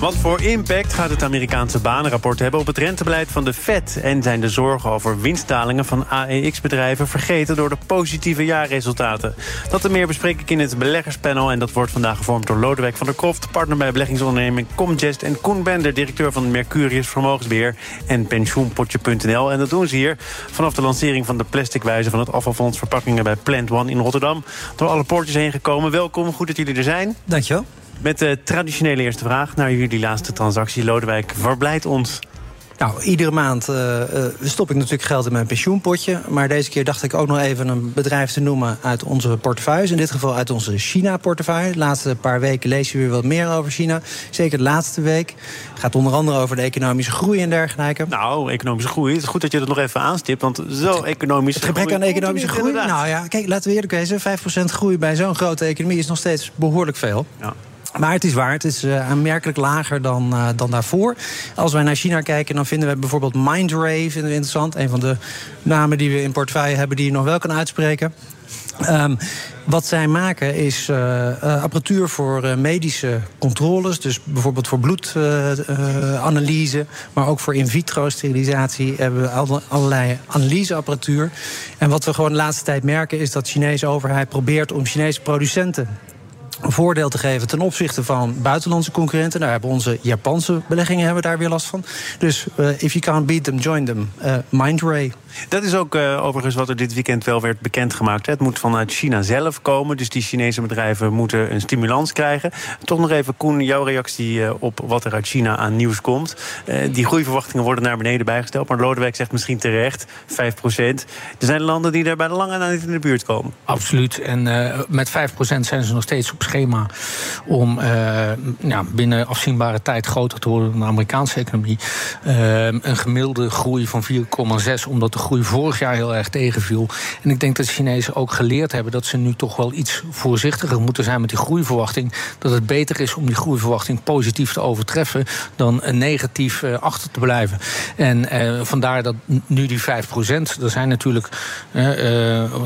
Wat voor impact gaat het Amerikaanse banenrapport hebben op het rentebeleid van de Fed? En zijn de zorgen over winstdalingen van AEX-bedrijven vergeten door de positieve jaarresultaten? Dat en meer bespreek ik in het beleggerspanel. En dat wordt vandaag gevormd door Lodewijk van der Kroft, partner bij beleggingsonderneming Comgest. En Koen Bender, directeur van Mercurius Vermogensbeheer en pensioenpotje.nl. En dat doen ze hier vanaf de lancering van de plasticwijze van het afvalfonds verpakkingen bij Plant One in Rotterdam. Door alle poortjes heen gekomen. Welkom, goed dat jullie er zijn. Dankjewel. Met de traditionele eerste vraag naar jullie laatste transactie. Lodewijk, verblijdt ons? Nou, iedere maand uh, stop ik natuurlijk geld in mijn pensioenpotje. Maar deze keer dacht ik ook nog even een bedrijf te noemen uit onze portefeuilles. In dit geval uit onze China-portefeuille. De laatste paar weken lees je weer wat meer over China. Zeker de laatste week. Het gaat onder andere over de economische groei en dergelijke. Nou, economische groei. Het is goed dat je dat nog even aanstipt. Want zo economisch. Het gebrek aan economische groei. Nou ja, kijk, laten we eerlijk wezen. 5% groei bij zo'n grote economie is nog steeds behoorlijk veel. Ja. Maar het is waar, het is uh, aanmerkelijk lager dan, uh, dan daarvoor. Als wij naar China kijken, dan vinden we bijvoorbeeld Mindrave interessant. Een van de namen die we in portefeuille hebben die je nog wel kan uitspreken. Um, wat zij maken is uh, apparatuur voor medische controles. Dus bijvoorbeeld voor bloedanalyse, maar ook voor in vitro sterilisatie hebben we allerlei analyseapparatuur. En wat we gewoon de laatste tijd merken is dat de Chinese overheid probeert om Chinese producenten een voordeel te geven ten opzichte van buitenlandse concurrenten. Daar hebben onze Japanse beleggingen hebben daar weer last van. Dus uh, if you can't beat them, join them. Uh, Mindray. Dat is ook uh, overigens wat er dit weekend wel werd bekendgemaakt. Het moet vanuit China zelf komen. Dus die Chinese bedrijven moeten een stimulans krijgen. Toch nog even, Koen, jouw reactie op wat er uit China aan nieuws komt. die groeiverwachtingen worden naar beneden bijgesteld. Maar Lodewijk zegt misschien terecht, 5 procent. Er zijn landen die daar bij de lange na niet in de buurt komen. Absoluut. En met 5 procent zijn ze nog steeds op schema om binnen afzienbare tijd groter te worden dan de Amerikaanse economie. Uh, een gemiddelde groei van 4,6, omdat de groei vorig jaar heel erg tegenviel. En ik denk dat de Chinezen ook geleerd hebben dat ze nu toch wel iets voorzichtiger moeten zijn met die groeiverwachting. Dat het beter is om die groeiverwachting positief te overtreffen dan negatief uh, achter te blijven. En vandaar dat nu die 5 procent, er zijn natuurlijk,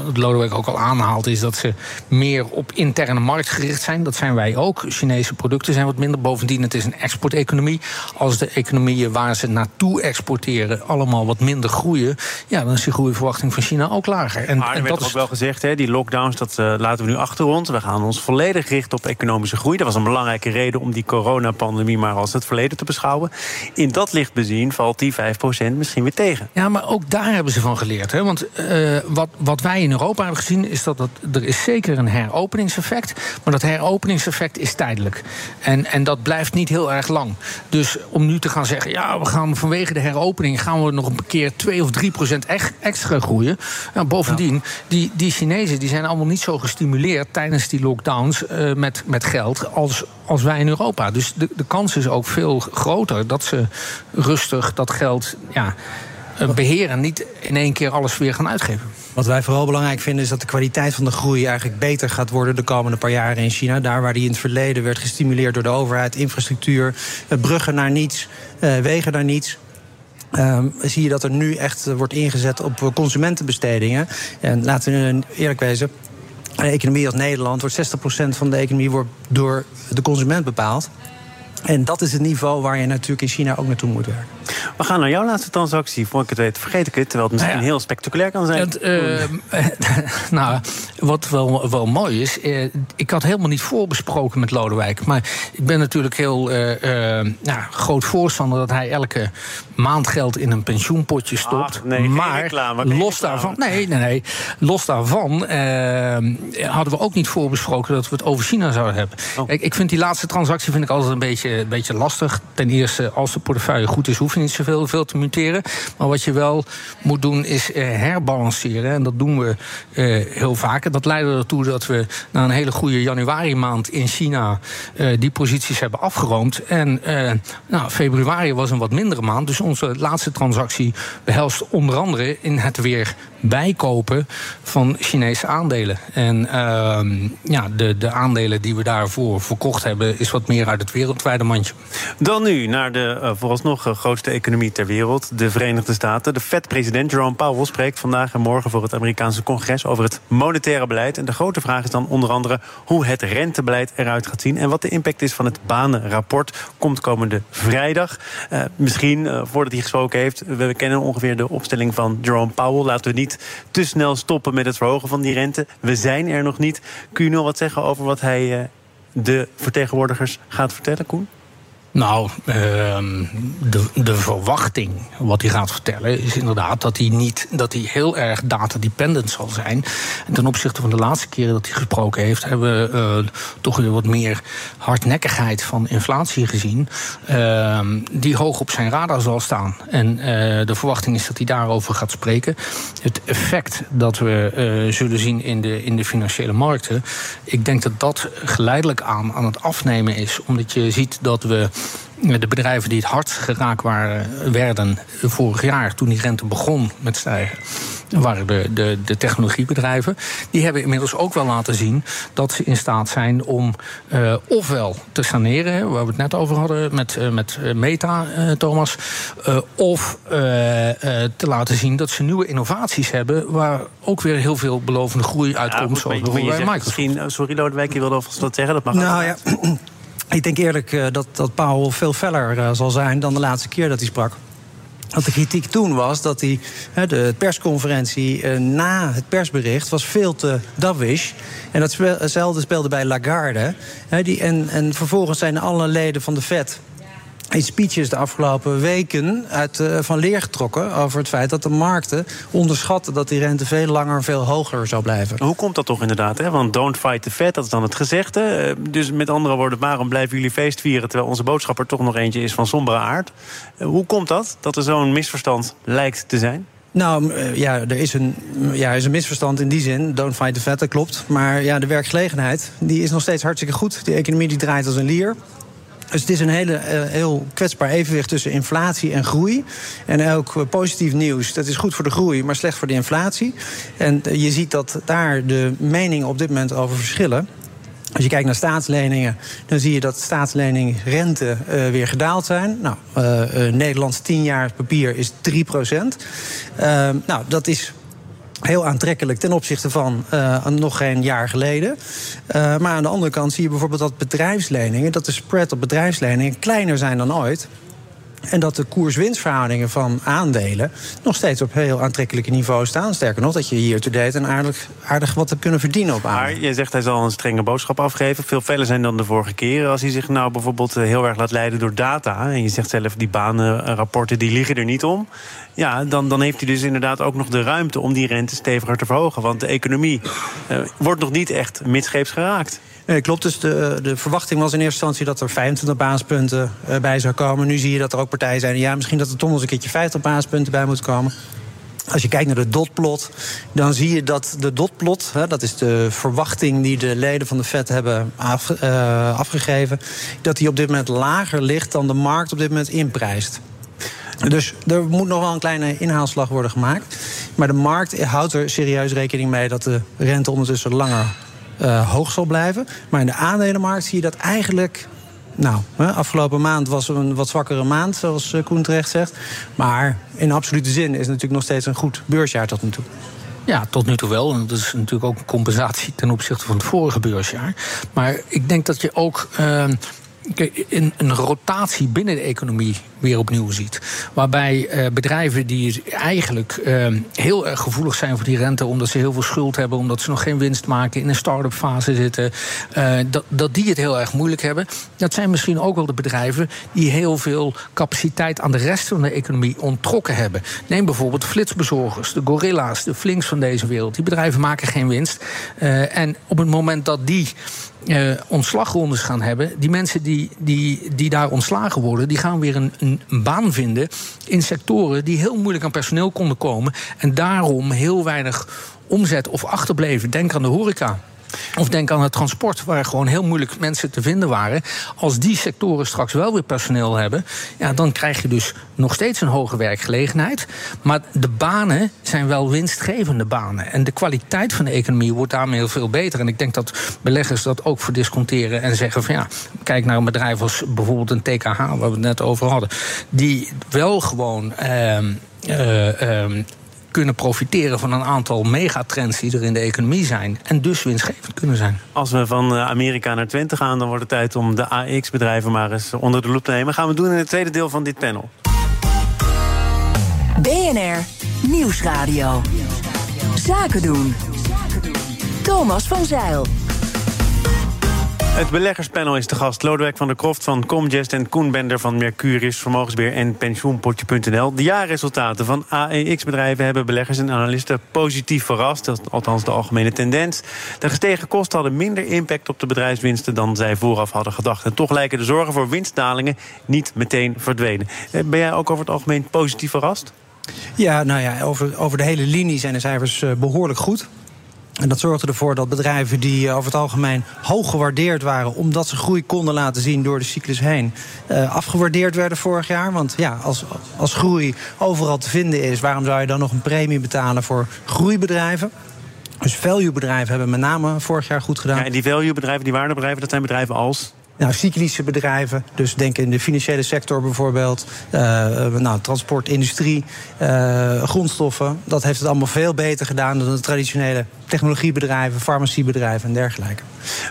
wat Lodewijk ook al aanhaalt, is dat ze meer op interne markt gericht zijn. Dat zijn wij ook. Chinese producten zijn wat minder. Bovendien, het is een exporteconomie. Als de economieën waar ze naartoe exporteren allemaal wat minder groeien, ja, dan is de groeiverwachting van China ook lager. En, maar er werd ook wel gezegd, hè, die lockdowns, dat uh, laten we nu achter ons. We gaan ons volledig richten op economische groei. Dat was een belangrijke reden om die coronapandemie maar als het verleden te beschouwen. In dat licht bezien valt die 5% misschien weer tegen. Ja, maar ook daar hebben ze van geleerd. Hè? Want uh, wat, wat wij in Europa hebben gezien, is dat, dat er is zeker een heropeningseffect. Maar dat dat heropeningseffect is tijdelijk. En, en dat blijft niet heel erg lang. Dus om nu te gaan zeggen, ja, we gaan vanwege de heropening gaan we nog een keer 2 of 3 procent extra groeien. Nou, bovendien, die, die Chinezen die zijn allemaal niet zo gestimuleerd tijdens die lockdowns uh, met, met geld als, als wij in Europa. Dus de, de kans is ook veel groter dat ze rustig dat geld ja, eh, beheren, niet in één keer alles weer gaan uitgeven. Wat wij vooral belangrijk vinden is dat de kwaliteit van de groei eigenlijk beter gaat worden de komende paar jaren in China. Daar waar die in het verleden werd gestimuleerd door de overheid, infrastructuur, eh, bruggen naar niets, eh, wegen naar niets. Uh, zie je dat er nu echt wordt ingezet op consumentenbestedingen. En laten we eerlijk wezen. Een economie als Nederland wordt 60% van de economie wordt door de consument bepaald. En dat is het niveau waar je natuurlijk in China ook naartoe moet werken. We gaan naar jouw laatste transactie. Voor ik het weet, vergeet ik het. Terwijl het misschien heel spectaculair kan zijn. Het, uh, nou, wat wel, wel mooi is. Uh, ik had helemaal niet voorbesproken met Lodewijk. Maar ik ben natuurlijk heel uh, nou, groot voorstander dat hij elke maand geld in een pensioenpotje stopt. Ach, nee, maar reclame, los daarvan. Nee, nee, nee. Los daarvan hadden we ook niet voorbesproken dat we het over China zouden hebben. Oh. Ik vind die laatste transactie vind ik altijd een beetje, een beetje lastig. Ten eerste, als de portefeuille goed is, hoef je niet zoveel heel veel te muteren. Maar wat je wel moet doen is herbalanceren. En dat doen we heel vaak. En dat leidde ertoe dat we na een hele goede januari maand in China die posities hebben afgeroomd. En nou, februari was een wat mindere maand. Dus onze laatste transactie behelst onder andere in het weer bijkopen van Chinese aandelen. En uh, ja, de, de aandelen die we daarvoor verkocht hebben, is wat meer uit het wereldwijde mandje. Dan nu naar de uh, vooralsnog eh, grootste economie ter wereld, de Verenigde Staten. De Fed-president Jerome Powell spreekt vandaag en morgen voor het Amerikaanse congres over het monetaire beleid. En de grote vraag is dan onder andere hoe het rentebeleid eruit gaat zien en wat de impact is van het banenrapport. Komt komende vrijdag. Uh, misschien, voordat hij gesproken heeft, we kennen ongeveer de opstelling van Jerome Powell. Laten we niet te snel stoppen met het verhogen van die rente. We zijn er nog niet. Kun je nog wat zeggen over wat hij uh, de vertegenwoordigers gaat vertellen, Koen? Nou, ehm, de, de verwachting, wat hij gaat vertellen, is inderdaad dat hij niet dat hij heel erg data-dependent zal zijn. En ten opzichte van de laatste keren dat hij gesproken heeft, hebben we uh, toch weer wat meer hardnekkigheid van inflatie gezien. Ehm, die hoog op zijn radar zal staan. En uh, de verwachting is dat hij daarover gaat spreken. Het effect dat we uh, zullen zien in de, in de financiële markten, ik denk dat dat geleidelijk aan aan het afnemen is. Omdat je ziet dat we de bedrijven die het hard geraakt waren, werden vorig jaar, toen die rente begon met stijgen, waren de, de, de technologiebedrijven. Die hebben inmiddels ook wel laten zien dat ze in staat zijn om uh, ofwel te saneren, waar we het net over hadden met, uh, met Meta, uh, Thomas, of te laten zien dat ze nieuwe innovaties hebben waar ook weer heel veel belovende groei uitkomt. Ja, zoals bijvoorbeeld bij Microsoft. Misschien, sorry Lodewijk, je wilde alvast wat zeggen, dat mag Nou ja. Ik denk eerlijk uh, dat, dat Powell veel feller uh, zal zijn dan de laatste keer dat hij sprak. Want de kritiek toen was dat hij, de persconferentie uh, na het persbericht was veel te dovish. En datzelfde speelde bij Lagarde. die, en, en vervolgens zijn alle leden van de FED in speeches de afgelopen weken uit, uh, van leer getrokken over het feit dat de markten onderschatten dat die rente veel langer, veel hoger zou blijven. Hoe komt dat toch inderdaad? Hè? Want don't fight the Fed, dat is dan het gezegde. Uh, dus met andere woorden, waarom blijven jullie feest vieren terwijl onze boodschap er toch nog eentje is van sombere aard? Uh, hoe komt dat, dat er zo'n misverstand lijkt te zijn? Nou, ja, er is een, ja, is een misverstand in die zin. Don't fight the Fed, dat klopt. Maar ja, de werkgelegenheid die is nog steeds hartstikke goed. De economie die draait als een lier. Dus het is een hele, uh, heel kwetsbaar evenwicht tussen inflatie en groei. En ook uh, positief nieuws, dat is goed voor de groei, maar slecht voor de inflatie. En uh, je ziet dat daar de meningen op dit moment over verschillen. Als je kijkt naar staatsleningen, dan zie je dat staatsleningrente uh, weer gedaald zijn. Nou, uh, Nederlands 10 jaar papier is 3 procent. nou, dat is heel aantrekkelijk ten opzichte van uh, nog geen jaar geleden. Uh, maar aan de andere kant zie je bijvoorbeeld dat bedrijfsleningen, dat de spread op bedrijfsleningen kleiner zijn dan ooit. En dat de koers-winstverhoudingen van aandelen nog steeds op heel aantrekkelijke niveau staan. Sterker nog, dat je hier to date een aardig, aardig wat hebt kunnen verdienen op aandelen. Maar je zegt hij zal een strenge boodschap afgeven. Veel feller zijn dan de vorige keren. Als hij zich nou bijvoorbeeld eh, heel erg laat leiden door data. En je zegt zelf, die banenrapporten die liggen er niet om. Ja, dan, dan heeft hij dus inderdaad ook nog de ruimte om die rente steviger te verhogen. Want de economie uh, wordt nog niet echt midscheeps geraakt. Nee, klopt. Dus de, de verwachting was in eerste instantie dat er 25 basispunten uh, bij zou komen. Nu zie je dat er ook partijen zijn. Ja, misschien dat er toch nog eens een keertje 50 basispunten bij moet komen. Als je kijkt naar de dotplot, dan zie je dat de dotplot, hè, dat is de verwachting die de leden van de FED hebben uh, afgegeven, dat die op dit moment lager ligt dan de markt op dit moment inprijst. Dus er moet nog wel een kleine inhaalslag worden gemaakt. Maar de markt houdt er serieus rekening mee dat de rente ondertussen langer uh, hoog zal blijven. Maar in de aandelenmarkt zie je dat eigenlijk nou, afgelopen maand was een wat zwakkere maand, zoals eh, Koen terecht zegt. Maar in absolute zin is het natuurlijk nog steeds een goed beursjaar tot nu toe. Ja, tot nu toe wel. En dat is natuurlijk ook een compensatie ten opzichte van het vorige beursjaar. Maar ik denk dat je ook. Uh, een, een rotatie binnen de economie weer opnieuw ziet. Waarbij uh, bedrijven die eigenlijk uh, heel erg gevoelig zijn voor die rente, omdat ze heel veel schuld hebben, omdat ze nog geen winst maken, in een start-up fase zitten, uh, dat, dat die het heel erg moeilijk hebben. Dat zijn misschien ook wel de bedrijven die heel veel capaciteit aan de rest van de economie onttrokken hebben. Neem bijvoorbeeld flitsbezorgers, de gorilla's, de flinks van deze wereld. Die bedrijven maken geen winst. en op het moment dat die ontslagrondes gaan hebben. Die mensen die, die, die daar ontslagen worden, die gaan weer een, een, een, baan vinden in sectoren die heel moeilijk aan personeel konden komen. En daarom heel weinig omzet of achterbleven. Denk aan de horeca. Of denk aan het transport, waar gewoon heel moeilijk mensen te vinden waren. Als die sectoren straks wel weer personeel hebben, ja, dan krijg je dus nog steeds een hoge werkgelegenheid. Maar de banen zijn wel winstgevende banen. En de kwaliteit van de economie wordt daarmee heel veel beter. En ik denk dat beleggers dat ook verdisconteren en zeggen van ja, kijk naar een bedrijf als bijvoorbeeld een TKH, waar we het net over hadden, die wel gewoon. Uh, uh, kunnen profiteren van een aantal megatrends die er in de economie zijn. En dus winstgevend kunnen zijn. Als we van eh, Amerika naar Twente gaan, dan wordt het tijd om de AX-bedrijven maar eens onder de loep te nemen. Gaan we doen in het tweede deel van dit panel. BNR Nieuwsradio. Zaken doen. Thomas van Zeil. Het beleggerspanel is te gast. Lodewijk van der Kroft van Comgest en Koen Bender van Mercurius, Vermogensbeheer en Pensioenpotje.nl. De jaarresultaten van AEX-bedrijven hebben beleggers en analisten positief verrast. Dat is althans de algemene tendens. De gestegen kosten hadden minder impact op de bedrijfswinsten dan zij vooraf hadden gedacht. En toch lijken de zorgen voor winstdalingen niet meteen verdwenen. Eh, ben jij ook over het algemeen positief verrast? Ja, nou ja, over, over de hele linie zijn de cijfers eh, behoorlijk goed. En dat zorgde ervoor dat bedrijven die eh, over het algemeen hoog gewaardeerd waren, omdat ze groei konden laten zien door de cyclus heen, uh, afgewaardeerd werden vorig jaar. Want ja, als, als groei overal te vinden is, waarom zou je dan nog een premie betalen voor groeibedrijven? Dus value-bedrijven hebben met name vorig jaar goed gedaan. Ja, en die value-bedrijven, die waardebedrijven, dat zijn bedrijven als? Nou, cyclische bedrijven, dus denk in de financiële sector bijvoorbeeld, uh, nou, transport, industrie, uh, grondstoffen. Dat heeft het allemaal veel beter gedaan dan de traditionele technologiebedrijven, farmaciebedrijven en dergelijke.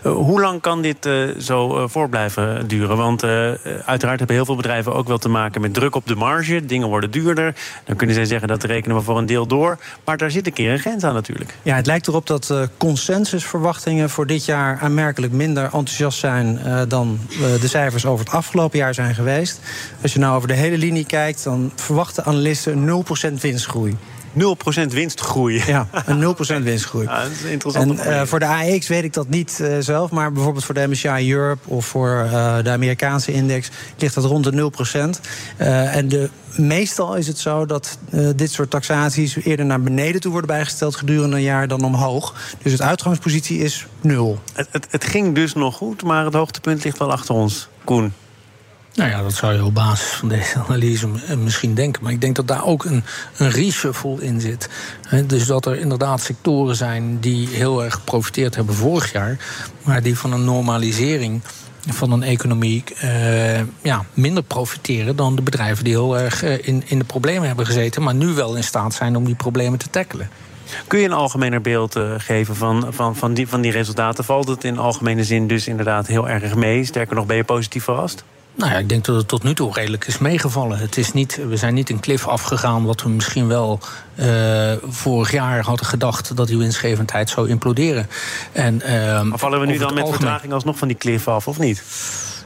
Uh, hoe lang kan dit zo voor blijven duren? Want uiteraard hebben heel veel bedrijven ook wel te maken met druk op de marge. Dingen worden duurder. Dan kunnen zij zeggen dat rekenen we voor een deel door. Maar daar zit een keer een grens aan natuurlijk. Ja, het lijkt erop dat consensusverwachtingen voor dit jaar aanmerkelijk minder enthousiast zijn dan de cijfers over het afgelopen jaar zijn geweest. Als je nou over de hele linie kijkt, dan verwachten analisten 0% winstgroei. 0% winstgroei. Ja, een 0% winstgroei. Ja, dat is interessant. En uh, voor de AX weet ik dat niet uh, zelf, maar bijvoorbeeld voor de MSCI Europe of voor uh, de Amerikaanse index ligt dat rond de 0%. en de, meestal is het zo dat dit soort taxaties eerder naar beneden toe worden bijgesteld gedurende een jaar dan omhoog. Dus het uitgangspositie is nul. Het, het, het ging dus nog goed, maar het hoogtepunt ligt wel achter ons. Koen. Nou ja, dat zou je op basis van deze analyse misschien denken. Maar ik denk dat daar ook een, een reshuffle in zit. dus dat er inderdaad sectoren zijn die heel erg geprofiteerd hebben vorig jaar. Maar die van een normalisering van een economie uh, ja, minder profiteren dan de bedrijven die heel erg uh, in, in de problemen hebben gezeten. Maar nu wel in staat zijn om die problemen te tackelen. Kun je een algemener beeld geven van, van, van, die, van die resultaten? Valt het in algemene zin dus inderdaad heel erg mee? Sterker nog, ben je positief verrast? Nou ja, ik denk dat het tot nu toe redelijk is meegevallen. Het is niet, we zijn niet een klif afgegaan wat we misschien wel uh, vorig jaar hadden gedacht dat die winstgevendheid zou imploderen. En, uh, maar vallen we nu dan met vertraging alsnog van die klif af, of niet?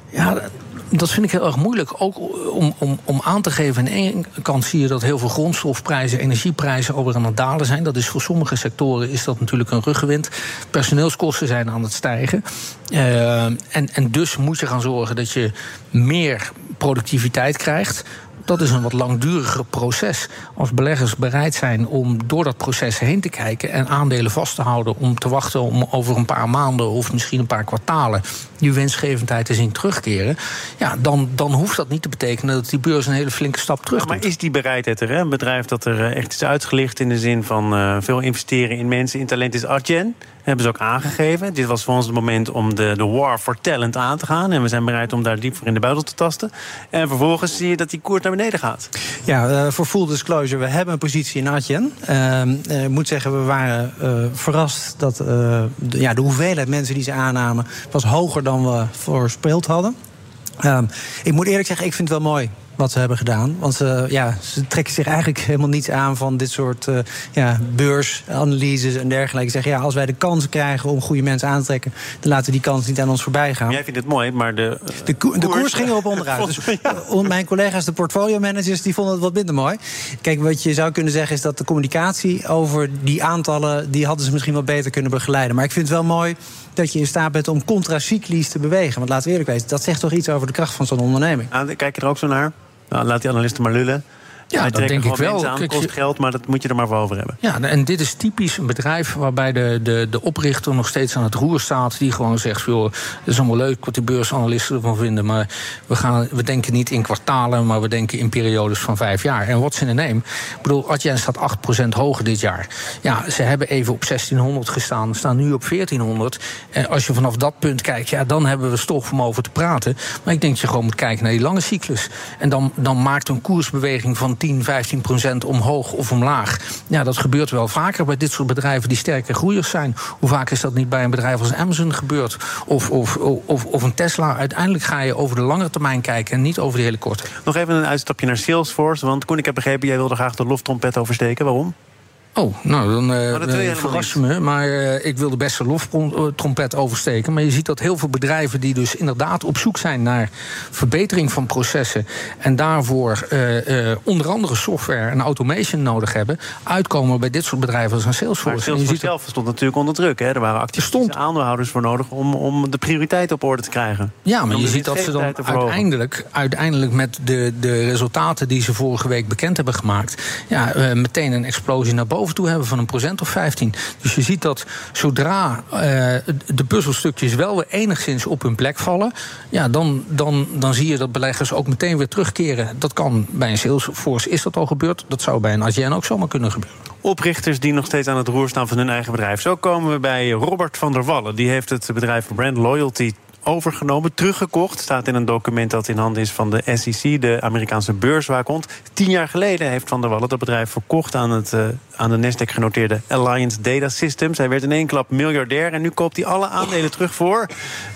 Ja, dat vind ik heel erg moeilijk. Ook om, om, om aan te geven. Aan de ene kant zie je dat heel veel grondstofprijzen, energieprijzen alweer aan het dalen zijn. Dat is voor sommige sectoren is dat natuurlijk een ruggenwind. Personeelskosten zijn aan het stijgen. Uh, en, en dus moet je gaan zorgen dat je meer productiviteit krijgt dat is een wat langduriger proces. Als beleggers bereid zijn om door dat proces heen te kijken en aandelen vast te houden om te wachten om over een paar maanden of misschien een paar kwartalen die winstgevendheid te zien terugkeren, ja, dan, dan hoeft dat niet te betekenen dat die beurs een hele flinke stap terug Maar is die bereidheid er? Hè? Een bedrijf dat er eh, echt is uitgelicht in de zin van uh, veel investeren in mensen, in talent is Adyen hebben ze ook aangegeven. Dit was voor ons het moment om de, de war for talent aan te gaan. En we zijn bereid om daar diep voor in de buidel te tasten. En vervolgens zie je dat die koers naar beneden gaat. Ja, uh, voor full disclosure, we hebben een positie in Atjen. Uh, ik moet zeggen, we waren uh, verrast dat de, ja, de hoeveelheid mensen die ze aannamen... was hoger dan we voorspeld hadden. Ehm, ik moet eerlijk zeggen, ik vind het wel mooi wat ze hebben gedaan. Want uh, ja, ze trekken zich eigenlijk helemaal niets aan van dit soort uh, ja, beursanalyses en dergelijke. Zeggen ja, als wij de kans krijgen om goede mensen aan te trekken, dan laten we die kans niet aan ons voorbij gaan. Jij vindt het mooi, maar de. de, koers, de koers ging erop onderuit. Dus, ja. Mijn collega's, de portfolio managers, die vonden het wat minder mooi. Kijk, wat je zou kunnen zeggen is dat de communicatie over die aantallen, die hadden ze misschien wat beter kunnen begeleiden. Maar ik vind het wel mooi dat je in staat bent om contracyclisch te bewegen. Want laten we eerlijk weten, dat zegt toch iets over de kracht van zo'n onderneming. Nou, kijk je er ook zo naar? Nou, laat die analisten maar lullen. Ja, dat denk ik wel. Aan, kost geld, maar dat moet je er maar voor over hebben. Ja, en dit is typisch een bedrijf waarbij de, de, de oprichter nog steeds aan het roer staat. Die gewoon zegt: joh, het is allemaal leuk wat die beursanalisten ervan vinden. Maar we, gaan, we denken niet in kwartalen, maar we denken in periodes van vijf jaar. En wat ze in neem. Ik bedoel, Adyen staat 8% hoger dit jaar. Ja, ze hebben even op 1600 gestaan, staan nu op 1400. En als je vanaf dat punt kijkt, ja, dan hebben we stof om over te praten. Maar ik denk dat je gewoon moet kijken naar die lange cyclus. En dan, dan maakt een koersbeweging van 10, 15 procent omhoog of omlaag. Ja, dat gebeurt wel vaker bij dit soort bedrijven die sterke groeiers zijn. Hoe vaak is dat niet bij een bedrijf als Amazon gebeurd? Of, of, of, of een Tesla. Uiteindelijk ga je over de lange termijn kijken en niet over de hele korte. Nog even een uitstapje naar Salesforce. Want Koen, ik heb begrepen, jij wilde graag de loftrompet oversteken. Waarom? Oh, nou, dan uh, verras je me. Maar uh, ik wil de beste loftrompet oversteken. Maar je ziet dat heel veel bedrijven die dus inderdaad op zoek zijn naar verbetering van processen. en daarvoor uh, onder andere software en automation nodig hebben. uitkomen bij dit soort bedrijven als een Salesforce. Maar Salesforce je zelf stond natuurlijk onder druk. Hè? Er waren actieve aandeelhouders voor nodig om, om de prioriteit op orde te krijgen. Ja, maar je ziet dat ze dan uiteindelijk, uiteindelijk met de, de resultaten die ze vorige week bekend hebben gemaakt. Ja, meteen een explosie naar boven toe hebben van een procent of 15. Dus je ziet dat zodra uh, de puzzelstukjes wel weer enigszins op hun plek vallen, ja, dan, dan, dan zie je dat beleggers ook meteen weer terugkeren. Dat kan bij een Salesforce is dat al gebeurd. Dat zou bij een AGN ook zomaar kunnen gebeuren. Oprichters die nog steeds aan het roer staan van hun eigen bedrijf. Zo komen we bij Robert van der Wallen. Die heeft het bedrijf Brand Loyalty overgenomen, teruggekocht. Staat in een document dat in handen is van de SEC, de Amerikaanse beurswaakhond. Tien jaar geleden heeft Van der Wallen dat bedrijf verkocht aan, het, uh, aan de Nasdaq genoteerde Alliance Data Systems. Hij werd in één klap miljardair en nu koopt hij alle aandelen terug voor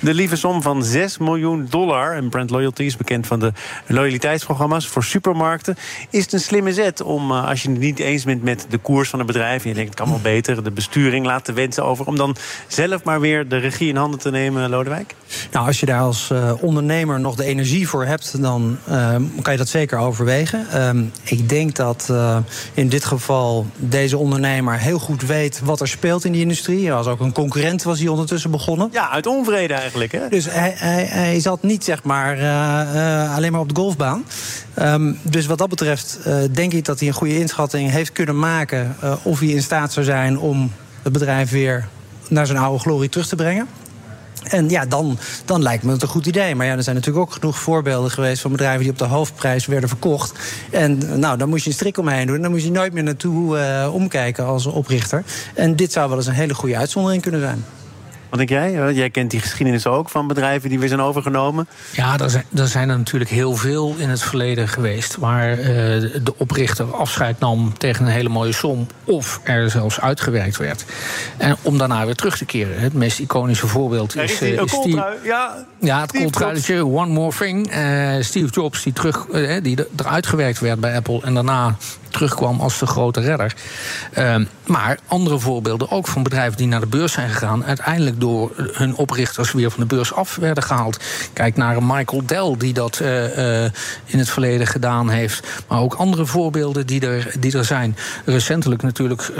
de lieve som van 6 miljoen dollar. En Brand Loyalty is bekend van de loyaliteitsprogramma's voor supermarkten. Is het een slimme zet om, uh, als je het niet eens bent met de koers van een bedrijf en je denkt het kan wel beter, de besturing laat de wensen over, om dan zelf maar weer de regie in handen te nemen, Lodewijk? Nou, als je daar als uh, ondernemer nog de energie voor hebt, dan uh, kan je dat zeker overwegen. Uh, ik denk dat uh, in dit geval deze ondernemer heel goed weet wat er speelt in die industrie. Hij was ook een concurrent, was hij ondertussen begonnen. Ja, uit onvrede eigenlijk. Hè? Dus hij, hij, hij zat niet zeg maar alleen maar op de golfbaan. Um, dus wat dat betreft denk ik dat hij een goede inschatting heeft kunnen maken of hij in staat zou zijn om het bedrijf weer naar zijn oude glorie terug te brengen. En ja, dan, dan lijkt me het een goed idee. Maar ja, er zijn natuurlijk ook genoeg voorbeelden geweest van bedrijven die op de hoofdprijs werden verkocht. En nou, dan moest je een strik omheen doen. Dan moest je nooit meer naartoe uh, omkijken als oprichter. En dit zou wel eens een hele goede uitzondering kunnen zijn. Wat denk jij? Jij kent die geschiedenis ook van bedrijven die weer zijn overgenomen. Ja, er zijn, er zijn er natuurlijk heel veel in het verleden geweest. Waar uh, de oprichter afscheid nam tegen een hele mooie som. Of er zelfs uitgewerkt werd. En om daarna weer terug te keren. Het meest iconische voorbeeld is, is, uh, is Steve, ja, ja, het kooltruitje, One More Thing. Uh, Steve Jobs die, terug, die eruit gewerkt werd bij Apple. En daarna terugkwam als de grote redder. Uh, maar andere voorbeelden ook van bedrijven die naar de beurs zijn gegaan, uiteindelijk door hun oprichters weer van de beurs af werden gehaald. Kijk naar Michael Dell, die dat uh, uh, in het verleden gedaan heeft. Maar ook andere voorbeelden die er, die er zijn. Recentelijk natuurlijk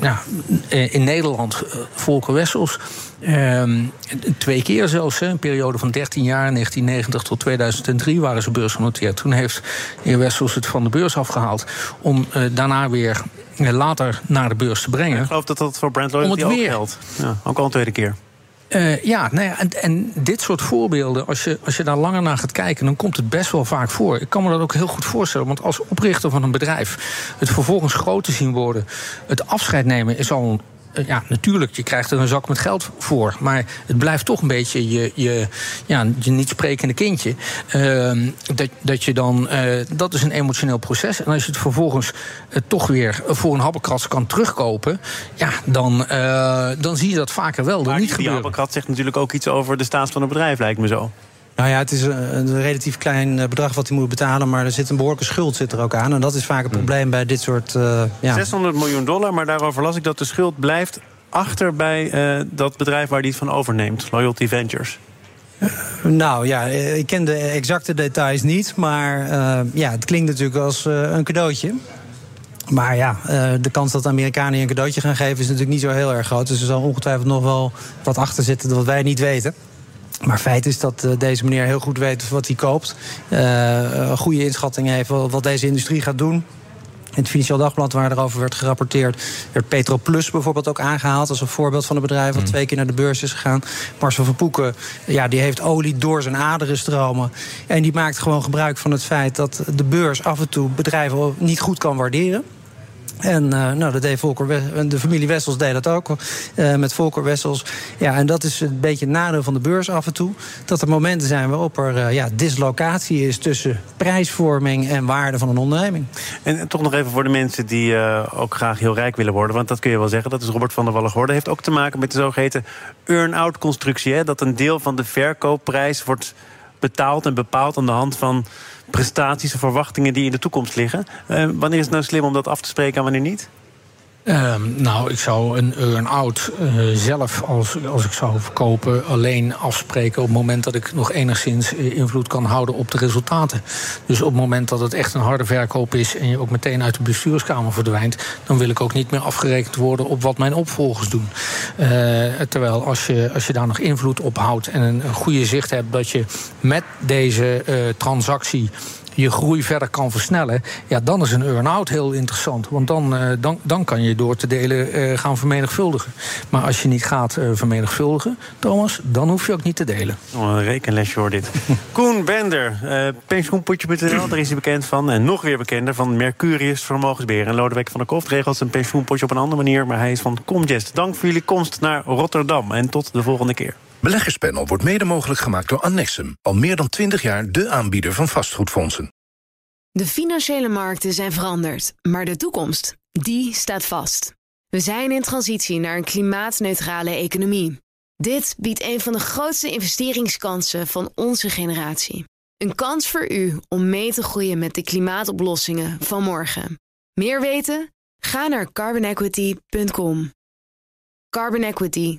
ja, in Nederland Volker Wessels. Ehm, twee keer zelfs, een periode van 13 jaar, 1990 tot 2003 waren ze beursgenoteerd. Toen heeft de heer Wessels het van de beurs afgehaald om uh, daarna weer uh, later naar de beurs te brengen. Ik geloof dat dat voor Brand Loyalty ook weer... geldt. Ja, ook al een tweede keer. Uh, ja, nou ja en, en, dit soort voorbeelden, als je, als je daar langer naar gaat kijken, dan komt het best wel vaak voor. Ik kan me dat ook heel goed voorstellen, want als oprichter van een bedrijf het vervolgens groot te zien worden, het afscheid nemen is al eh, ja, natuurlijk, je krijgt er een zak met geld voor. Maar het blijft toch een beetje je, je, ja, je niet sprekende kindje. Uh, dat, dat je dan, uh, dat is een emotioneel proces. En als je het vervolgens uh, toch weer voor een habbekrats kan terugkopen, ja, dan, dan zie je dat vaker wel. Maar niet die, die habbekrats zegt natuurlijk ook iets over de staat van het bedrijf, lijkt me zo. Nou ja, het is een, relatief klein eh, bedrag wat hij moet betalen... maar er zit een behoorlijke schuld zit er ook aan. En dat is vaak het hmm. probleem bij dit soort... Uh, ja. 600 miljoen dollar, maar daarover las ik dat de schuld blijft achter bij uh, dat bedrijf waar hij het van overneemt, Loyalty Ventures. Nou ja, ik ken de exacte details niet, maar uh, ja, het klinkt natuurlijk als een cadeautje. Maar ja, de kans dat de Amerikanen een cadeautje gaan geven is natuurlijk niet zo heel erg groot. Dus er zal ongetwijfeld nog wel wat achter zitten wat wij niet weten. Maar feit is dat deze meneer heel goed weet wat hij koopt. een goede inschatting heeft wat deze industrie gaat doen. In het Financieel Dagblad, waar erover werd gerapporteerd, werd Petroplus bijvoorbeeld ook aangehaald als een voorbeeld van een bedrijf dat mm. twee keer naar de beurs is gegaan. Marcel van Poeken, ja, die heeft olie door zijn aderen stromen. En die maakt gewoon gebruik van het feit dat de beurs af en toe bedrijven niet goed kan waarderen. En uh, nou, dat Volker, de familie Wessels deed dat ook uh, met Volker Wessels. Ja, en dat is een beetje het nadeel van de beurs af en toe. Dat er momenten zijn waarop er uh, ja, dislocatie is tussen prijsvorming en waarde van een onderneming. En, toch nog even voor de mensen die ook graag heel rijk willen worden. Want dat kun je wel zeggen, dat is Robert van der Wallen geworden. Heeft ook te maken met de zogeheten earn-out constructie. Dat een deel van de verkoopprijs wordt betaald en bepaald aan de hand van prestaties of verwachtingen die in de toekomst liggen. Uh, wanneer is het nou slim om dat af te spreken en wanneer niet? Um, nou, ik zou een earn-out uh, zelf, als, als ik zou verkopen, alleen afspreken op het moment dat ik nog enigszins eh, invloed kan houden op de resultaten. Dus op het moment dat het echt een harde verkoop is en je ook meteen uit de bestuurskamer verdwijnt, dan wil ik ook niet meer afgerekend worden op wat mijn opvolgers doen. Uh, terwijl als je, als je daar nog invloed op houdt en een, een goede zicht hebt dat je met deze transactie je groei verder kan versnellen, ja, dan is een earn-out heel interessant. Want dan, uh, dan, dan kan je door te delen uh, gaan vermenigvuldigen. Maar als je niet gaat uh, vermenigvuldigen, Thomas, dan hoef je ook niet te delen. Oh, een rekenlesje hoor dit. Koen Bender, pensioenpotje.nl, daar is hij bekend van. En nog weer bekender van Mercurius Vermogensbeheer. En Lodewijk van der Koft regelt zijn pensioenpotje op een andere manier. Maar hij is van Comgest. Dank voor jullie komst naar Rotterdam. En tot de volgende keer. Beleggerspanel wordt mede mogelijk gemaakt door Annexum. Al meer dan 20 jaar de aanbieder van vastgoedfondsen. De financiële markten zijn veranderd, maar de toekomst, die staat vast. We zijn in transitie naar een klimaatneutrale economie. Dit biedt een van de grootste investeringskansen van onze generatie. Een kans voor u om mee te groeien met de klimaatoplossingen van morgen. Meer weten? Ga naar carbonequity.com. Carbon Equity.